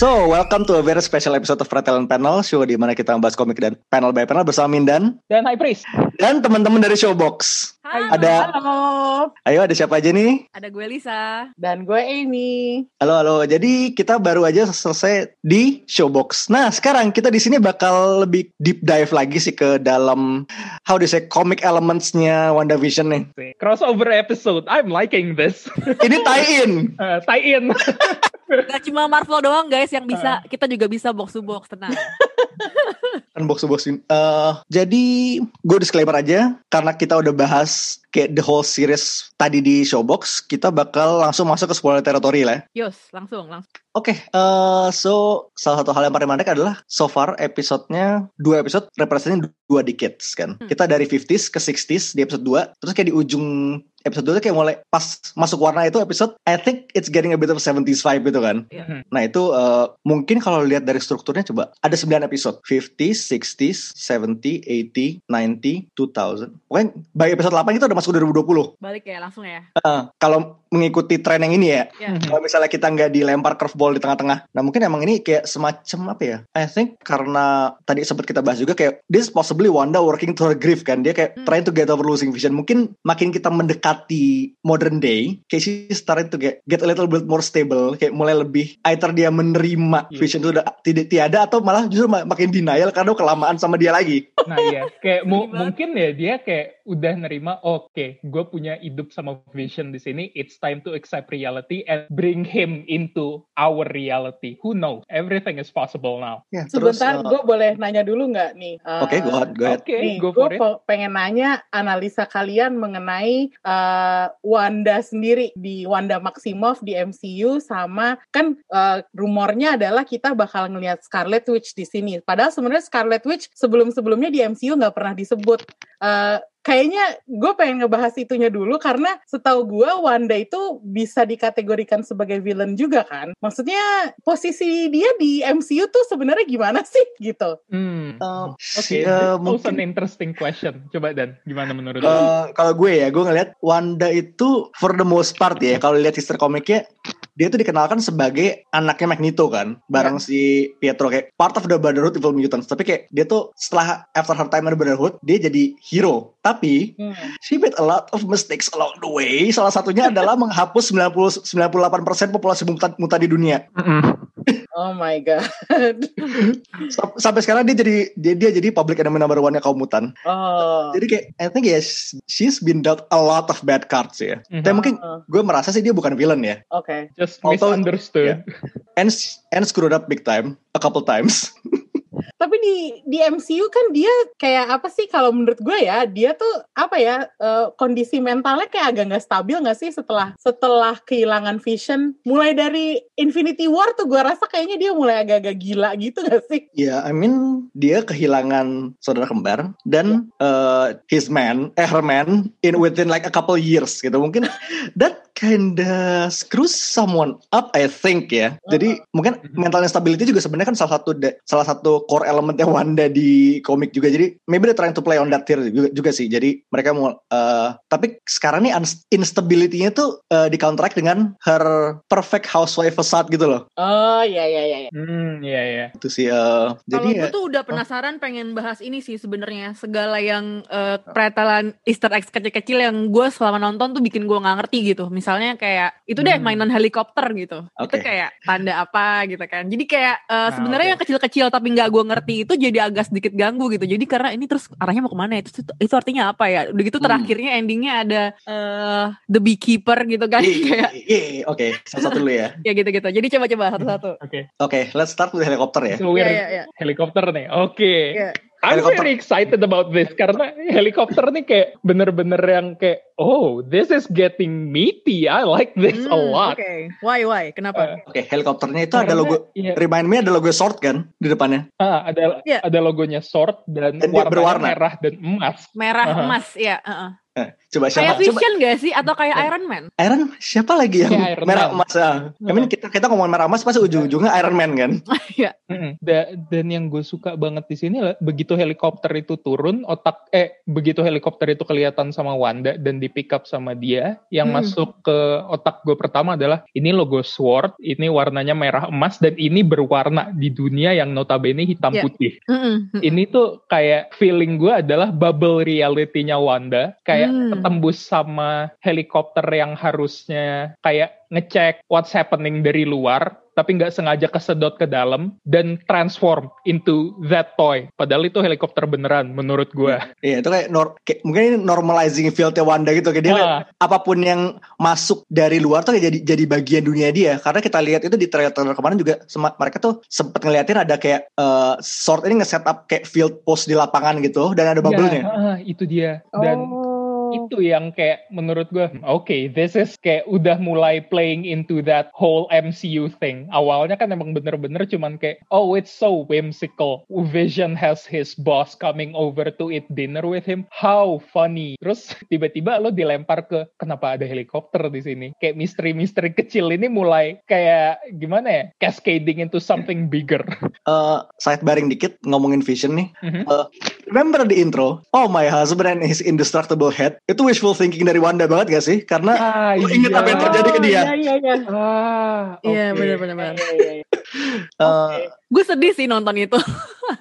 So, welcome to a very special episode of Fratellan Panel, show di mana kita membahas komik dan panel by panel bersama Mindan Dan High Priest. dan teman-teman dari Showbox. Halo. Ada- Halo. Ayo, ada siapa aja nih? Ada gue Lisa. Dan gue Amy. Halo, halo. Jadi kita baru aja selesai di Showbox. Nah, sekarang kita di sini bakal lebih deep dive lagi sih ke dalam how do you say comic elements-nya WandaVision nih. Crossover episode. I'm liking this. Ini tie-in. Uh, tie in. Gak cuma Marvel doang guys yang bisa. Kita juga bisa box to box tenang. Kan box to box ini. Eh, jadi gue disclaimer aja karena kita udah bahas kayak the whole series tadi di Showbox, kita bakal langsung masuk ke spoiler territory lah. ya. Yus, langsung, langsung. Oke, eh, so salah satu hal yang paling menarik adalah so far episodenya dua episode representasi dua decades kan. Hmm. Kita dari 50s ke 60s di episode 2, terus kayak di ujung episode 2 tuh kayak mulai pas masuk warna itu episode I think it's getting a bit of 70s vibe gitu kan. Iya. Nah itu eh, mungkin kalau lihat dari strukturnya coba ada 9 episode 50s, 60s, 70, 80, 90, 2000 Pokoknya by episode 8 itu udah masuk 2020 Balik ya, langsung ya. Eh, Kalau mengikuti tren yang ini ya Ya. Kalau misalnya kita nggak dilempar curveball di tengah-tengah Nah mungkin emang ini kayak semacam apa ya I think karena tadi sempat kita bahas juga kayak This is possibly Wanda working to her grief kan Dia kayak Hmm. trying to get over losing vision Mungkin makin kita mendekati modern day she's starting to get, get a little bit more stable Kayak mulai lebih Either dia menerima Iya. vision itu udah tidak tiada Atau malah justru ma- makin denial karena kelamaan sama dia lagi Nah iya, kayak mu- mungkin ya dia kayak udah nerima, oke, gue punya hidup sama Vision di sini. It's time to accept reality and bring him into our reality. Who knows? Everything is possible now. ya, terus, Sebentar, eh, gue boleh nanya dulu nggak nih? Oke, go ahead, go ahead. Oke, Nih, go gue it. pengen nanya analisa kalian mengenai eh, Wanda sendiri di Wanda Maximoff di MCU sama kan eh, rumornya adalah kita bakal ngelihat Scarlet Witch di sini. Padahal sebenarnya Scarlet Witch sebelum-sebelumnya di MCU nggak pernah disebut. Eh, kayaknya gue pengen ngebahas itunya dulu karena setahu gue Wanda itu bisa dikategorikan sebagai villain juga kan. Maksudnya posisi dia di MCU tuh sebenarnya gimana sih gitu? Hmm. eh, Oke, eh, this was mungkin an interesting question. Coba Dan, gimana menurut lo? Eh, kalau gue ya, gue ngeliat Wanda itu for the most part ya, kalau lihat history komiknya, dia tuh dikenalkan sebagai anaknya Magneto kan, bareng si Pietro kayak part of the Brotherhood Evil Mutants. Tapi kayak dia tuh setelah after her time in the Brotherhood, dia jadi hero. Tapi Hmm. she made a lot of mistakes along the way. Salah satunya adalah menghapus 90 98% populasi mutan, mutan di dunia. Oh my god. Sam- Sampai sekarang dia jadi dia, dia jadi public enemy number one-nya kaum mutan. Oh. Jadi kayak I think yes, she's been dealt a lot of bad cards ya. Mhm. Tapi mungkin Oh, gue merasa sih dia bukan villain ya. Oke. Just Although- misunderstood. And and screwed up big time a couple times. Tapi di di MCU kan dia kayak apa sih kalau menurut gue ya dia tuh apa ya eh, kondisi mentalnya kayak agak nggak stabil nggak sih setelah setelah kehilangan Vision. Mulai dari Infinity War tuh gue rasa kayaknya dia mulai agak-agak gila gitu nggak sih? Ya, I mean dia kehilangan saudara kembar dan uh, his man, eh her man in within like a couple years gitu. Mungkin that kinda screws someone up I think ya. Jadi mungkin mental instability juga sebenarnya kan salah satu salah satu core elementnya Wanda di komik juga. Jadi maybe they're trying to play on that here juga, juga sih. Jadi mereka mau uh, tapi sekarang nih instability-nya tuh uh, di counteract dengan her perfect housewife facade gitu loh. Oh iya iya iya. iya. Hmm, iya iya. Itu sih uh, Kalau jadi gue ya, tuh udah penasaran pengen bahas ini sih sebenarnya segala yang eh, pretelan Easter eggs kecil-kecil yang gue selama nonton tuh bikin gue nggak ngerti gitu. Misalnya kayak itu deh Hmm. mainan helikopter gitu. Itu Oke. kayak tanda apa gitu kan. Jadi kayak eh, Nah, sebenarnya oke. yang kecil-kecil tapi nggak gue ngerti itu jadi agak sedikit ganggu gitu. Jadi karena ini terus arahnya mau ke mana ya? Itu, itu artinya apa ya? Udah gitu Hmm. terakhirnya endingnya ada eh, the beekeeper gitu kan Iya, kayak iya, iya, oke, satu-satu dulu ya. ya gitu-gitu. Jadi coba-coba satu-satu. Oke. Oke, let's start with helikopter ya. Iya, iya, iya. helikopter nih. Oke. Iya. I'm Helikopter. very excited about this karena helikopter nih kayak bener-bener yang kayak oh this is getting meaty. I like this a Hmm, lot. Oke. Why why? Kenapa? Oke, helikopternya itu ada Karena- logo iya. remind me ada logo sword kan di depannya. Ah, ada Iya. ada logonya sword dan, Dan warnanya berwarna. merah dan emas. Merah Aha. emas ya. heeh. Coba siapa? Kayak Coba Vision gak sih? Atau kayak Iron Man? Iron siapa lagi yang Kayak Iron merah Man. emas? Ah. I mean, kita kita ngomongin merah emas pasti ujung-ujungnya Iron Man kan? Iya. Dan yang gue suka banget di sini lah begitu helikopter itu turun otak eh begitu helikopter itu kelihatan sama Wanda dan di pick up sama dia yang Hmm. masuk ke otak gue pertama adalah ini logo Sword ini warnanya merah emas dan ini berwarna di dunia yang notabene hitam Iya. putih Mm-mm. ini tuh kayak feeling gue adalah bubble reality-nya Wanda kayak Hmm. Ketembus sama helikopter yang harusnya kayak ngecek what's happening dari luar tapi nggak sengaja kesedot ke dalam dan transform into that toy padahal itu helikopter beneran menurut gue Iya itu kayak, nor- kayak mungkin ini normalizing fieldnya Wanda gitu. Kayak dia Wah. apa pun yang masuk dari luar tuh kayak jadi jadi bagian dunia dia. Karena kita lihat itu di trailer kemarin juga mereka tuh sempet ngeliatin ada kayak eh sort ini nge-setup kayak field post di lapangan gitu dan ada bubble-nya. Ya, ah, itu dia dan Oh. Itu yang kayak menurut gue oke this is kayak udah mulai playing into that whole MCU thing awalnya kan emang bener-bener cuman kayak oh it's so whimsical Vision has his boss coming over to eat dinner with him how funny terus tiba-tiba lo dilempar ke kenapa ada helikopter di sini kayak misteri-misteri kecil ini mulai kayak gimana ya cascading into something bigger Eh side baring dikit ngomongin Vision nih. Mhm. Eh, remember the intro? Oh my husband and his indestructible head. Itu wishful thinking dari Wanda banget gak sih? Karena ah, Lu inget apa yang terjadi ke dia? Iya, iya, iya. ah Iya oke. benar-benar. Iya, iya, iya. eh, Gue sedih sih nonton itu.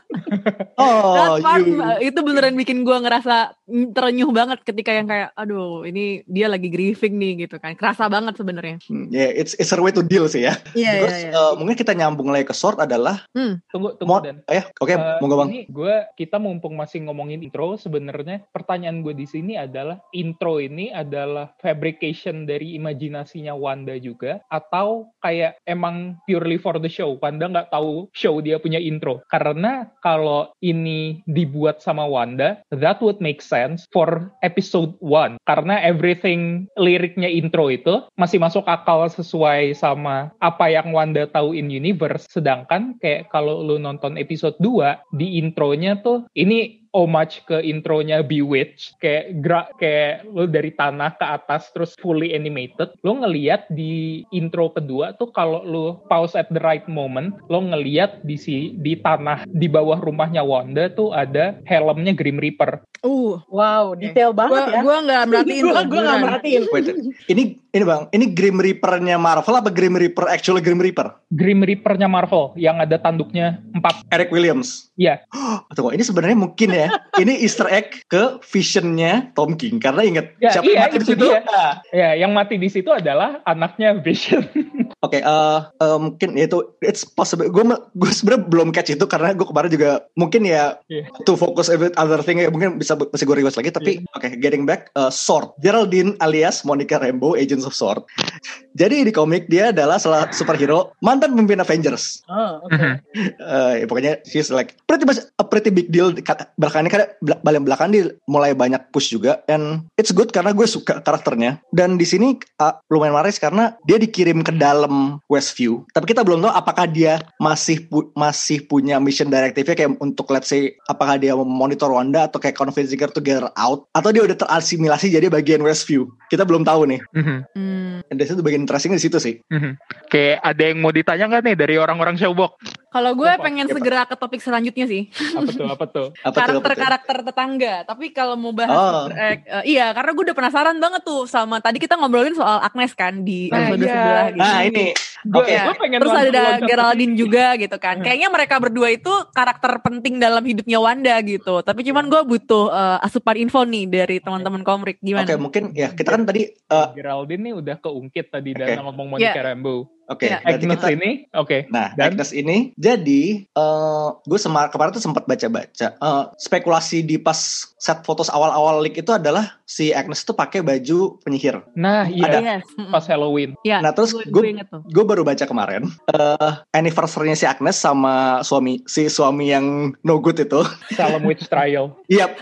oh part, you uh, itu beneran bikin gue ngerasa terenyuh banget ketika yang kayak, aduh ini dia lagi grieving nih gitu kan. Kerasa banget sebenarnya. Hmm, yeah, it's it's a way to deal sih ya. Iya Terus eh, mungkin kita nyambung lagi ke short adalah tunggu tunggu Mo- dan eh oke Eh, monggo bang. Ini gue kita mumpung masih ngomongin intro sebenarnya pertanyaan gue di sini adalah intro ini adalah fabrication dari imajinasinya Wanda juga atau kayak emang purely for the show Wanda nggak tahu show dia punya intro karena kalau ini dibuat sama Wanda that would make sense for episode 1 karena everything liriknya intro itu masih masuk akal sesuai sama apa yang Wanda tahu in universe. Sedangkan kayak kalau lu nonton episode 2 di intronya tuh ini homage ke intronya Bewitched kayak gerak kayak lu dari tanah ke atas terus fully animated lu ngeliat di intro kedua tuh kalau lu pause at the right moment lu ngeliat di si di tanah di bawah rumahnya Wanda tuh ada helmnya Grim Reaper Uh, Wow, detail banget ya. gue nggak merhatiin Gue nggak merhatiin. Wait, ini ini bang, ini Grim Reaper-nya Marvel apa Grim Reaper actual Grim Reaper? Grim Reaper-nya Marvel yang ada tanduknya empat Eric Williams. Iya. Tunggu, ini sebenarnya mungkin ya. ini Easter egg ke visionnya Tom King karena inget Ya, siapa iya, yang mati di itu situ? dia. Ah, Ya, yang mati di situ adalah anaknya Vision. Oke, eh eh, mungkin itu it's possible. Gue gue sebenarnya belum catch itu karena gue kemarin juga mungkin ya Iya. to focus with other thing ya mungkin bisa masih gue rewatch lagi. Tapi oke, getting back, eh, Sword Geraldine alias Monica Rambeau, Agents of Sword. Jadi di komik dia adalah salah superhero mantan pemimpin Avengers. Oh, oke. Mhm. Eh, ya pokoknya she's like pretty much a pretty big deal Ka- belakangan ini kan bel- balik belakangan dia mulai banyak push juga and it's good karena gue suka karakternya dan di sini uh, lumayan maris karena dia dikirim ke dalam Westview tapi kita belum tahu apakah dia masih pu- masih punya mission directive kayak untuk let's say apakah dia memonitor Wanda atau kayak convincing her to get her out atau dia udah terasimilasi jadi bagian Westview kita belum tahu nih Mhm. Hmm. dan dari situ bagian interesting di situ sih Mhm. Kayak ada yang mau ditanya nggak nih dari orang-orang showbox? Kalau gue Apa? pengen Apa? segera ke topik selanjutnya sih. Apa tuh? Apa tuh? Karakter-karakter tetangga. Tapi kalau mau bahas Oh. Egg, eh, iya karena gue udah penasaran banget tuh sama tadi kita ngobrolin soal Agnes kan di Nah, episode iya. sebelah gitu. nah ini Gue pengen Terus ada Geraldine juga gitu kan. Hmm. Kayaknya mereka berdua itu karakter penting dalam hidupnya Wanda gitu. Tapi cuman gue butuh eh, asupan info nih dari teman-teman komrik gimana? Oke mungkin ya kita kan tadi eh, Geraldine nih udah keungkit tadi Oke. dan ngomong Monica Iya. Rambeau. Oke, Ya. berarti Agnes kita ini, oke. Nah, Dan? Agnes ini jadi eh gue semar kemarin tuh sempat baca-baca eh, spekulasi di pas set fotos awal-awal leak itu adalah si Agnes tuh pakai baju penyihir. Nah, iya Ada. Yes. pas Halloween. Ya, Nah, terus gue, gue- baru baca kemarin eh anniversary-nya si Agnes sama suami si suami yang no good itu. Salem Witch Trial. Iya,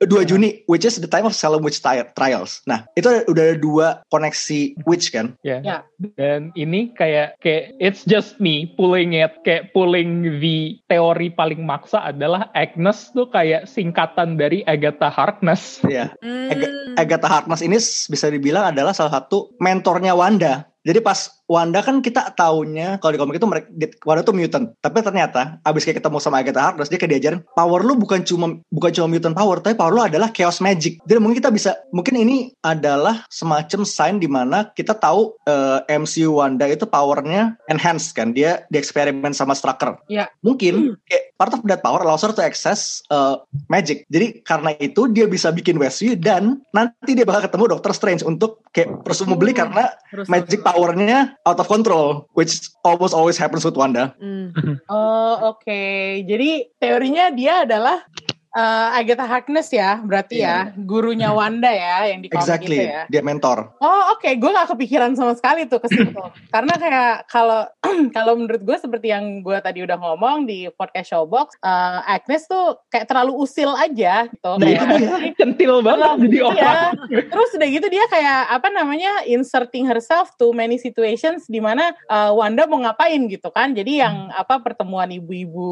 2 Juni, which is the time of Salem Witch Tri- Trials. Nah, itu udah ada dua koneksi witch kan? Ya. Ya. Dan ini kayak kayak it's just me pulling it kayak pulling the teori paling maksa adalah Agnes tuh kayak singkatan dari Agatha Harkness. Iya. Hmm. Agatha Harkness ini bisa dibilang adalah salah satu mentornya Wanda. Jadi pas Wanda kan kita taunya kalau di komik itu mereka Wanda tuh mutant. Tapi ternyata abis kayak ketemu sama Agatha Harkness dia kayak diajarin power lu bukan cuma bukan cuma mutant power, tapi power lu adalah chaos magic. Jadi mungkin kita bisa mungkin ini adalah semacam sign di mana kita tahu eh, MCU Wanda itu powernya enhanced kan. Dia dieksperimen sama Strucker. Iya. Mungkin kayak part of that power allows her to access eh, magic. Jadi karena itu dia bisa bikin Westview dan nanti dia bakal ketemu Doctor Strange untuk kayak presumably karena Terus- magic powernya out of control, which almost always happens with Wanda. Hmm. Oh, oke. Jadi teorinya dia adalah eh, Agatha Harkness ya, berarti ya, gurunya Wanda ya yang di komik Exactly, itu ya. dia mentor. Oh oke, gue gak kepikiran sama sekali tuh ke situ. Karena kayak kalau kalau menurut gue seperti yang gue tadi udah ngomong di podcast Showbox, eh, Agnes tuh kayak terlalu usil aja gitu. Nah, Kayak- itu dia. Centil banget jadi Iya. orang. Terus udah gitu dia kayak apa namanya inserting herself to many situations di mana uh, Wanda mau ngapain gitu kan. Jadi yang apa pertemuan ibu-ibu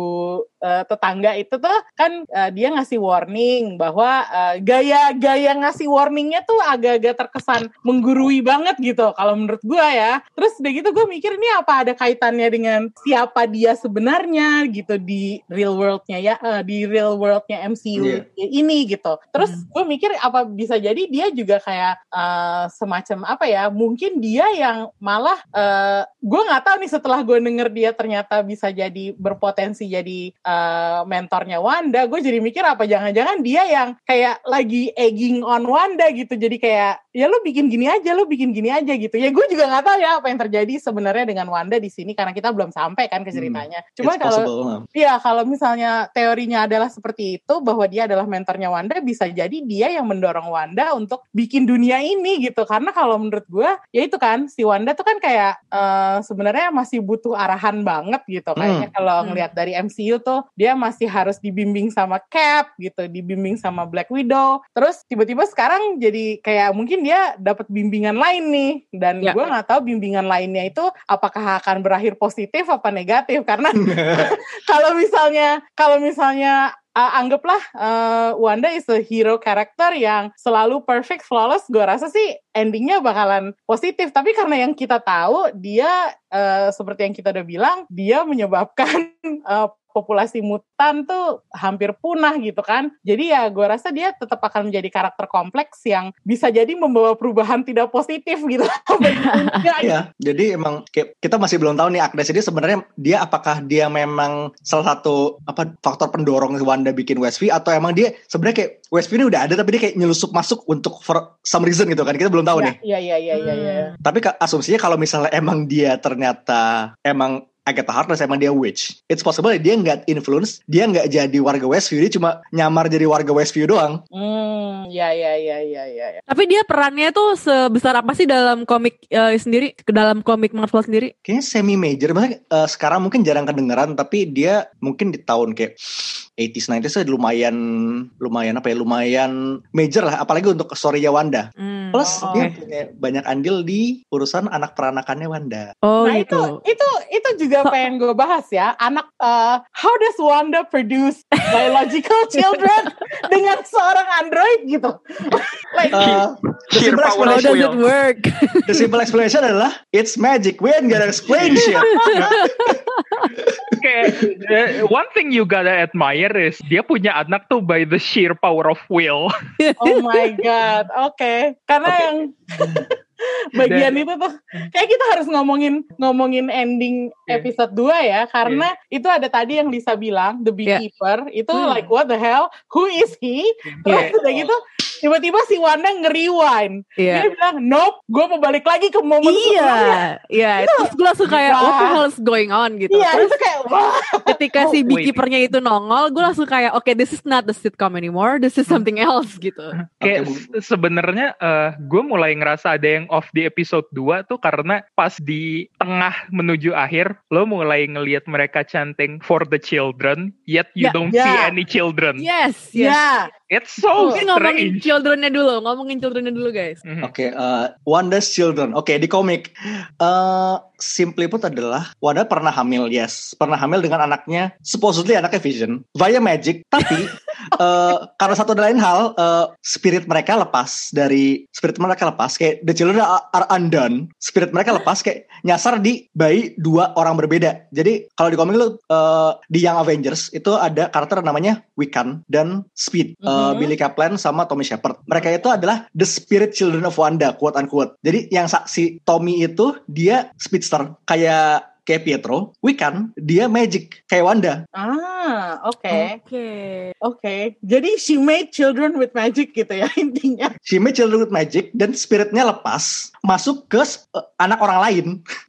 uh, tetangga itu tuh kan uh, dia ngasih warning bahwa uh, gaya-gaya ngasih warningnya tuh agak-agak terkesan menggurui banget gitu kalau menurut gua ya. Terus udah gitu gue mikir ini apa ada kaitannya dengan siapa dia sebenarnya gitu di real world-nya ya uh, di real world-nya MCU Iya. ini gitu. Terus Hmm. gue mikir apa bisa jadi dia juga kayak eh, semacam apa ya? Mungkin dia yang malah eh, gue nggak tahu nih setelah gue denger dia ternyata bisa jadi berpotensi jadi eh, mentornya Wanda. Gue jadi mikir apa jangan-jangan dia yang kayak lagi egging on Wanda gitu. Jadi kayak ya lu bikin gini aja, lu bikin gini aja gitu. Ya gue juga nggak tahu ya apa yang terjadi sebenarnya dengan Wanda di sini karena kita belum sampai kan ke ceritanya. Cuma It's kalau? Iya, kalau misalnya teorinya adalah seperti itu bahwa dia adalah mentornya Wanda, bisa jadi dia yang mendorong Wanda untuk bikin dunia ini gitu. Karena kalau menurut gue, ya itu kan si Wanda tuh kan kayak eh, sebenarnya masih butuh arahan banget gitu. Kayaknya kalau Hmm. ngelihat dari MCU tuh dia masih harus dibimbing sama Cap gitu, dibimbing sama Black Widow. Terus tiba-tiba sekarang jadi kayak mungkin dia dapat bimbingan lain nih. Dan Ya. gue nggak tahu bimbingan lainnya itu apakah akan berakhir positif apa negatif karena kalau misalnya kalau misalnya uh, anggaplah uh, Wanda is a hero character yang selalu perfect flawless gue rasa sih endingnya bakalan positif tapi karena yang kita tahu dia uh, seperti yang kita udah bilang dia menyebabkan uh, populasi mutan tuh hampir punah gitu kan. Jadi ya gue rasa dia tetap akan menjadi karakter kompleks yang bisa jadi membawa perubahan tidak positif gitu. Iya, jadi emang kayak kita masih belum tahu nih Agnes ini sebenarnya dia apakah dia memang salah satu apa faktor pendorong Wanda bikin Westview atau emang dia sebenarnya kayak Westview ini udah ada tapi dia kayak nyelusup masuk untuk for some reason gitu kan kita belum tahu nih. Iya iya iya iya. iya. Hmm. Tapi ka- asumsinya kalau misalnya emang dia ternyata emang Agatha Harkness emang dia witch. It's possible dia nggak influence, dia nggak jadi warga Westview, dia cuma nyamar jadi warga Westview doang. Hmm, ya ya ya ya ya. ya. Tapi dia perannya tuh sebesar apa sih dalam komik eh, sendiri, ke dalam komik Marvel sendiri? Kayaknya semi major, maksudnya eh, sekarang mungkin jarang kedengeran, tapi dia mungkin di tahun kayak 80s 90s -nya lumayan lumayan apa ya lumayan major lah apalagi untuk story-nya Wanda Hmm. plus Oh, dia punya banyak andil di urusan anak peranakannya Wanda Oh nah gitu. itu itu itu juga pengen gue bahas ya. Anak uh, how does Wanda produce biological children dengan seorang android gitu? like Eh, the, simple power How explanation, does it work? the simple explanation adalah it's magic we ain't gonna explain shit Kayak eh, one thing you gotta admire is dia punya anak tuh by the sheer power of will. oh my god. Oke. Karena Oke. yang bagian itu tuh kayak kita harus ngomongin ngomongin ending Yeah. episode 2 ya karena itu ada tadi yang Lisa bilang the beekeeper itu Hmm. like what the hell who is he terus Yeah. udah gitu tiba-tiba si Wanda nge-rewind Iya. dia bilang nope gue mau balik lagi ke momen sebelumnya." Iya, iya. Terus gue langsung kayak, what the hell is going on gitu. iya Terus itu kayak wah ketika Oh, si beekeepernya itu nongol, gue langsung kayak, oke, this is not the sitcom anymore, this is something else gitu. Kayak Oke, se- sebenarnya eh, gue mulai ngerasa ada yang off di episode 2 tuh karena pas di tengah menuju akhir lo mulai ngelihat mereka chanting for the children yet you Ya, don't ya. see any children. Yes, yes. ya It's so Mungkin ngomongin childrennya dulu, ngomongin childrennya dulu guys. Mhm. Oke, eh, Wanda's Children. Oke, di komik. eh simply put adalah Wanda pernah hamil, yes. Pernah hamil dengan anaknya, supposedly anaknya Vision, via magic. Tapi eh, karena satu dan lain hal, eh, spirit mereka lepas dari spirit mereka lepas kayak the children are, undone. Spirit mereka lepas kayak nyasar di bayi dua orang berbeda. Jadi kalau di komik lu eh, di Young Avengers itu ada karakter namanya Wiccan dan Speed, Eh, Mhm. Billy Kaplan sama Tommy Shepard. Mereka itu adalah the spirit children of Wanda, quote unquote. Jadi yang saksi Tommy itu dia speedster kayak kayak Pietro, Wiccan dia magic kayak Wanda. Ah, oke. Oke. Oke. Jadi she made children with magic gitu ya intinya. She made children with magic dan spiritnya lepas masuk ke uh, anak orang lain.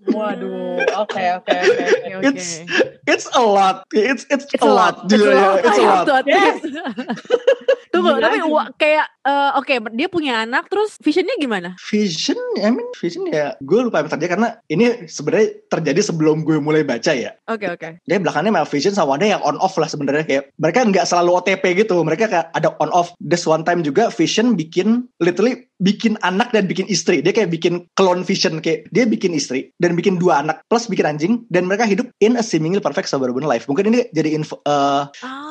Waduh. Oke, oke, oke. Oke. It's it's a lot. It's it's, It's a lot. It's a Yeah, lot. It's a lot. to admit. Tunggu, Gila tapi wa- kayak eh, oke, dia punya anak terus visionnya gimana? Vision, I mean Vision ya, gue lupa apa terjadi karena ini sebenarnya terjadi sebelum gue mulai baca ya. Oke, oke. Dia belakangnya memang Vision sama Wanda yang on off lah sebenarnya kayak mereka nggak selalu OTP gitu, mereka kayak ada on off. This one time juga Vision bikin literally bikin anak dan bikin istri. Dia kayak bikin clone Vision kayak dia bikin istri dan bikin dua anak plus bikin anjing dan mereka hidup in a seemingly perfect suburban life. Mungkin ini jadi info, eh,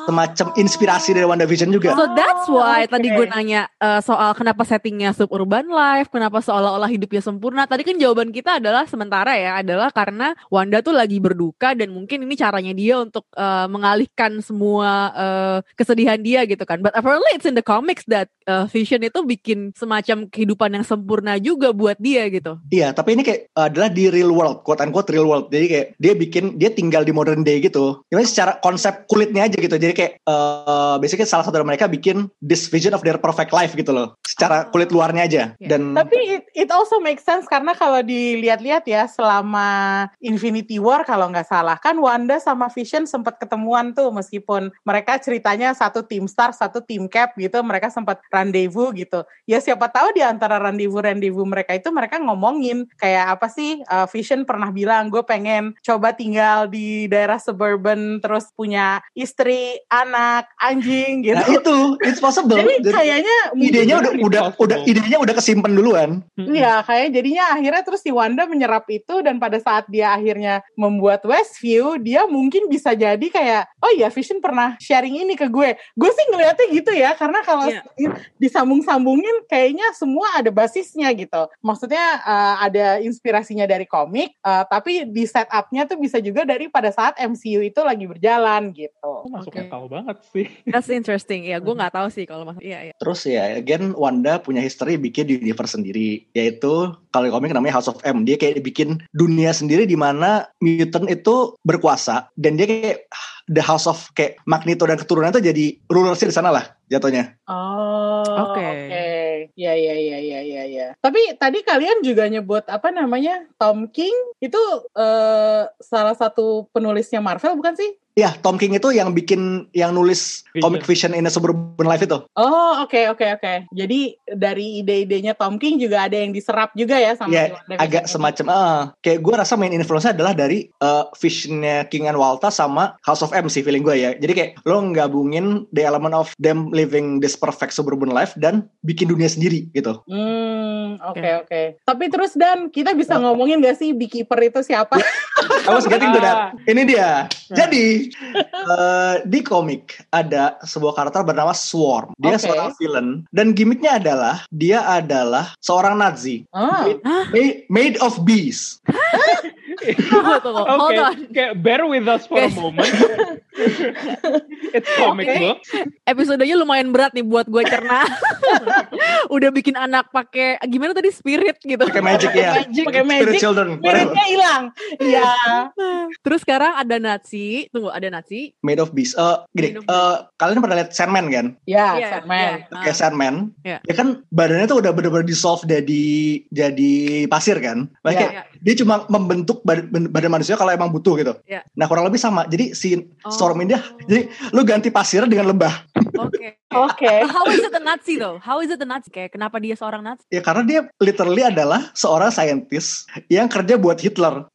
semacam inspirasi dari WandaVision juga. So that's Oh, why oke. tadi gue nanya eh, soal kenapa settingnya suburban life, kenapa seolah-olah hidupnya sempurna. Tadi kan jawaban kita adalah sementara ya, adalah karena Wanda tuh lagi berduka dan mungkin ini caranya dia untuk eh, mengalihkan semua eh, kesedihan dia gitu kan. But apparently it's in the comics that eh, Vision itu bikin semacam kehidupan yang sempurna juga buat dia gitu. Iya, tapi ini kayak uh, adalah di real world, quote unquote real world. Jadi kayak dia bikin dia tinggal di modern day gitu. Gimana secara konsep kulitnya aja gitu. Jadi kayak uh, basically salah satu dari mereka bikin this vision of their perfect life gitu loh. Secara Oh. kulit luarnya aja. Iya. Dan Tapi it, it also makes sense karena kalau dilihat-lihat ya selama Infinity War kalau nggak salah kan Wanda sama Vision sempat ketemuan tuh meskipun mereka ceritanya satu tim Star satu tim Cap gitu mereka sempat rendezvous gitu ya siapa tahu di antara rendezvous rendezvous mereka itu mereka ngomongin kayak apa sih uh, Vision pernah bilang gue pengen coba tinggal di daerah suburban terus punya istri anak anjing gitu nah itu it's possible. jadi Jadi kayaknya idenya udah udah udah idenya udah kesimpan duluan. Iya, kayak jadinya akhirnya terus si Wanda menyerap itu dan pada saat dia akhirnya membuat Westview, dia mungkin bisa jadi kayak, oh iya Vision pernah sharing ini ke gue. Gue sih ngeliatnya gitu ya, karena kalau Iya. disambung-sambungin kayaknya semua ada basisnya gitu. Maksudnya eh, ada inspirasinya dari komik, eh, tapi di setupnya tuh bisa juga dari pada saat MCU itu lagi berjalan gitu. Aku masuk Oke. akal banget sih. That's interesting. Ya, gue nggak tahu sih kalau masuk. Iya, iya. Terus ya, again Wanda punya history bikin universe sendiri, yaitu kalau di komik namanya House of M. Dia kayak bikin dunia sendiri di mana mutant itu berkuasa dan dia kayak the House of kayak Magneto dan keturunan itu jadi rulersnya di sana lah jatuhnya. Oh, Oke. oke. Ya, ya, ya, ya, ya, ya. Tapi tadi kalian juga nyebut apa namanya Tom King itu eh, salah satu penulisnya Marvel bukan sih? Ya, Tom King itu yang bikin yang nulis Vision. Comic Vision in a Suburban Life itu. Oh, oke, oke, oke. Jadi dari ide-idenya Tom King juga ada yang diserap juga ya sama Ya, si WandaVision agak ini? semacam ah, kayak gue rasa main influence adalah dari eh, visionnya King and Walta sama House of M sih feeling gue ya. Jadi kayak lo gabungin the element of them living this perfect suburban life dan bikin dunia sendiri gitu. Hmm, oke, Oke. oke. Tapi terus Dan, kita bisa Apa? ngomongin gak sih Beekeeper itu siapa? I was getting to that. Ini dia. Nah. Jadi eh, di komik ada sebuah karakter bernama Swarm. Dia Oke. seorang villain dan gimmicknya adalah dia adalah seorang Nazi Ah, made, made of bees. Tunggu, tunggu. Oke, Hold on. kayak bear with us for a moment. It's comic Oke. book. Episodenya lumayan berat nih buat gue cerna. Udah bikin anak pakai gimana tadi spirit gitu. Pakai magic ya. Magic, pakai Spirit magic. children. whatever. Spiritnya hilang. Iya. Terus sekarang ada Nazi. Tunggu, ada Nazi. Made of bees. Eh gini, eh, kalian pernah lihat Sandman kan? Ya, Iya, Sandman. iya. Kayak Sandman. Iya. Dia kan badannya tuh udah bener-bener dissolve jadi jadi pasir kan. Nah, Iya. kayak dia cuma membentuk bad- badan manusia kalau emang butuh gitu. Iya. Nah kurang lebih sama. Jadi si Oh. Ini dia, jadi lu ganti pasir dengan lembah. Oke. Oke. How is it a Nazi though? How is it a Nazi? Kayak kenapa dia seorang Nazi? Ya karena dia literally adalah seorang scientist yang kerja buat Hitler.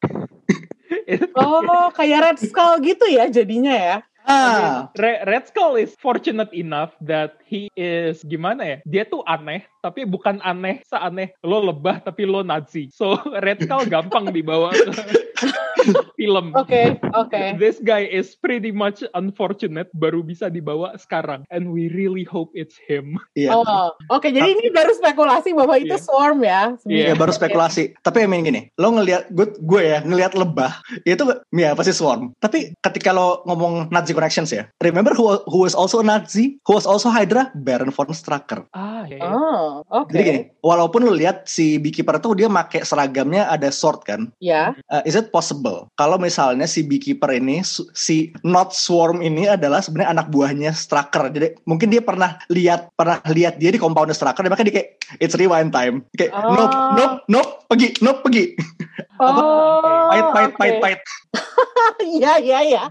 Oh, kayak Red Skull gitu ya jadinya ya. Ah, Re- Red Skull is fortunate enough that he is gimana ya? Dia tuh aneh, tapi bukan aneh seaneh lo lebah tapi lo Nazi. So Red Skull gampang dibawa ke film. Oke, oke. This guy is pretty much unfortunate baru bisa dibawa sekarang and we really hope it's him. iya. Oh, oke. Jadi ini baru spekulasi bahwa itu Iya. swarm ya. Iya. Ya baru spekulasi. Tapi emang gini, lo ngelihat gue gue ya ngelihat lebah itu ya pasti swarm. Tapi ketika lo ngomong Nazi connections ya, remember who who was also a Nazi, who was also Hydra, Baron von Strucker. Ah, ya. Oh, oke. Jadi gini, walaupun lo lihat si Beekeeper tuh dia make seragamnya ada sword kan, Ya. uh, is it possible kalau misalnya si Beekeeper ini si not swarm ini adalah sebenarnya anak buahnya Strucker. Jadi mungkin dia pernah lihat pernah lihat dia di compound Strucker, dan makanya dia kayak it's rewind time. Kayak Oh. nope nope nope pergi nope pergi. Oh, Pahit pahit oke. pahit pahit. Iya, iya, iya.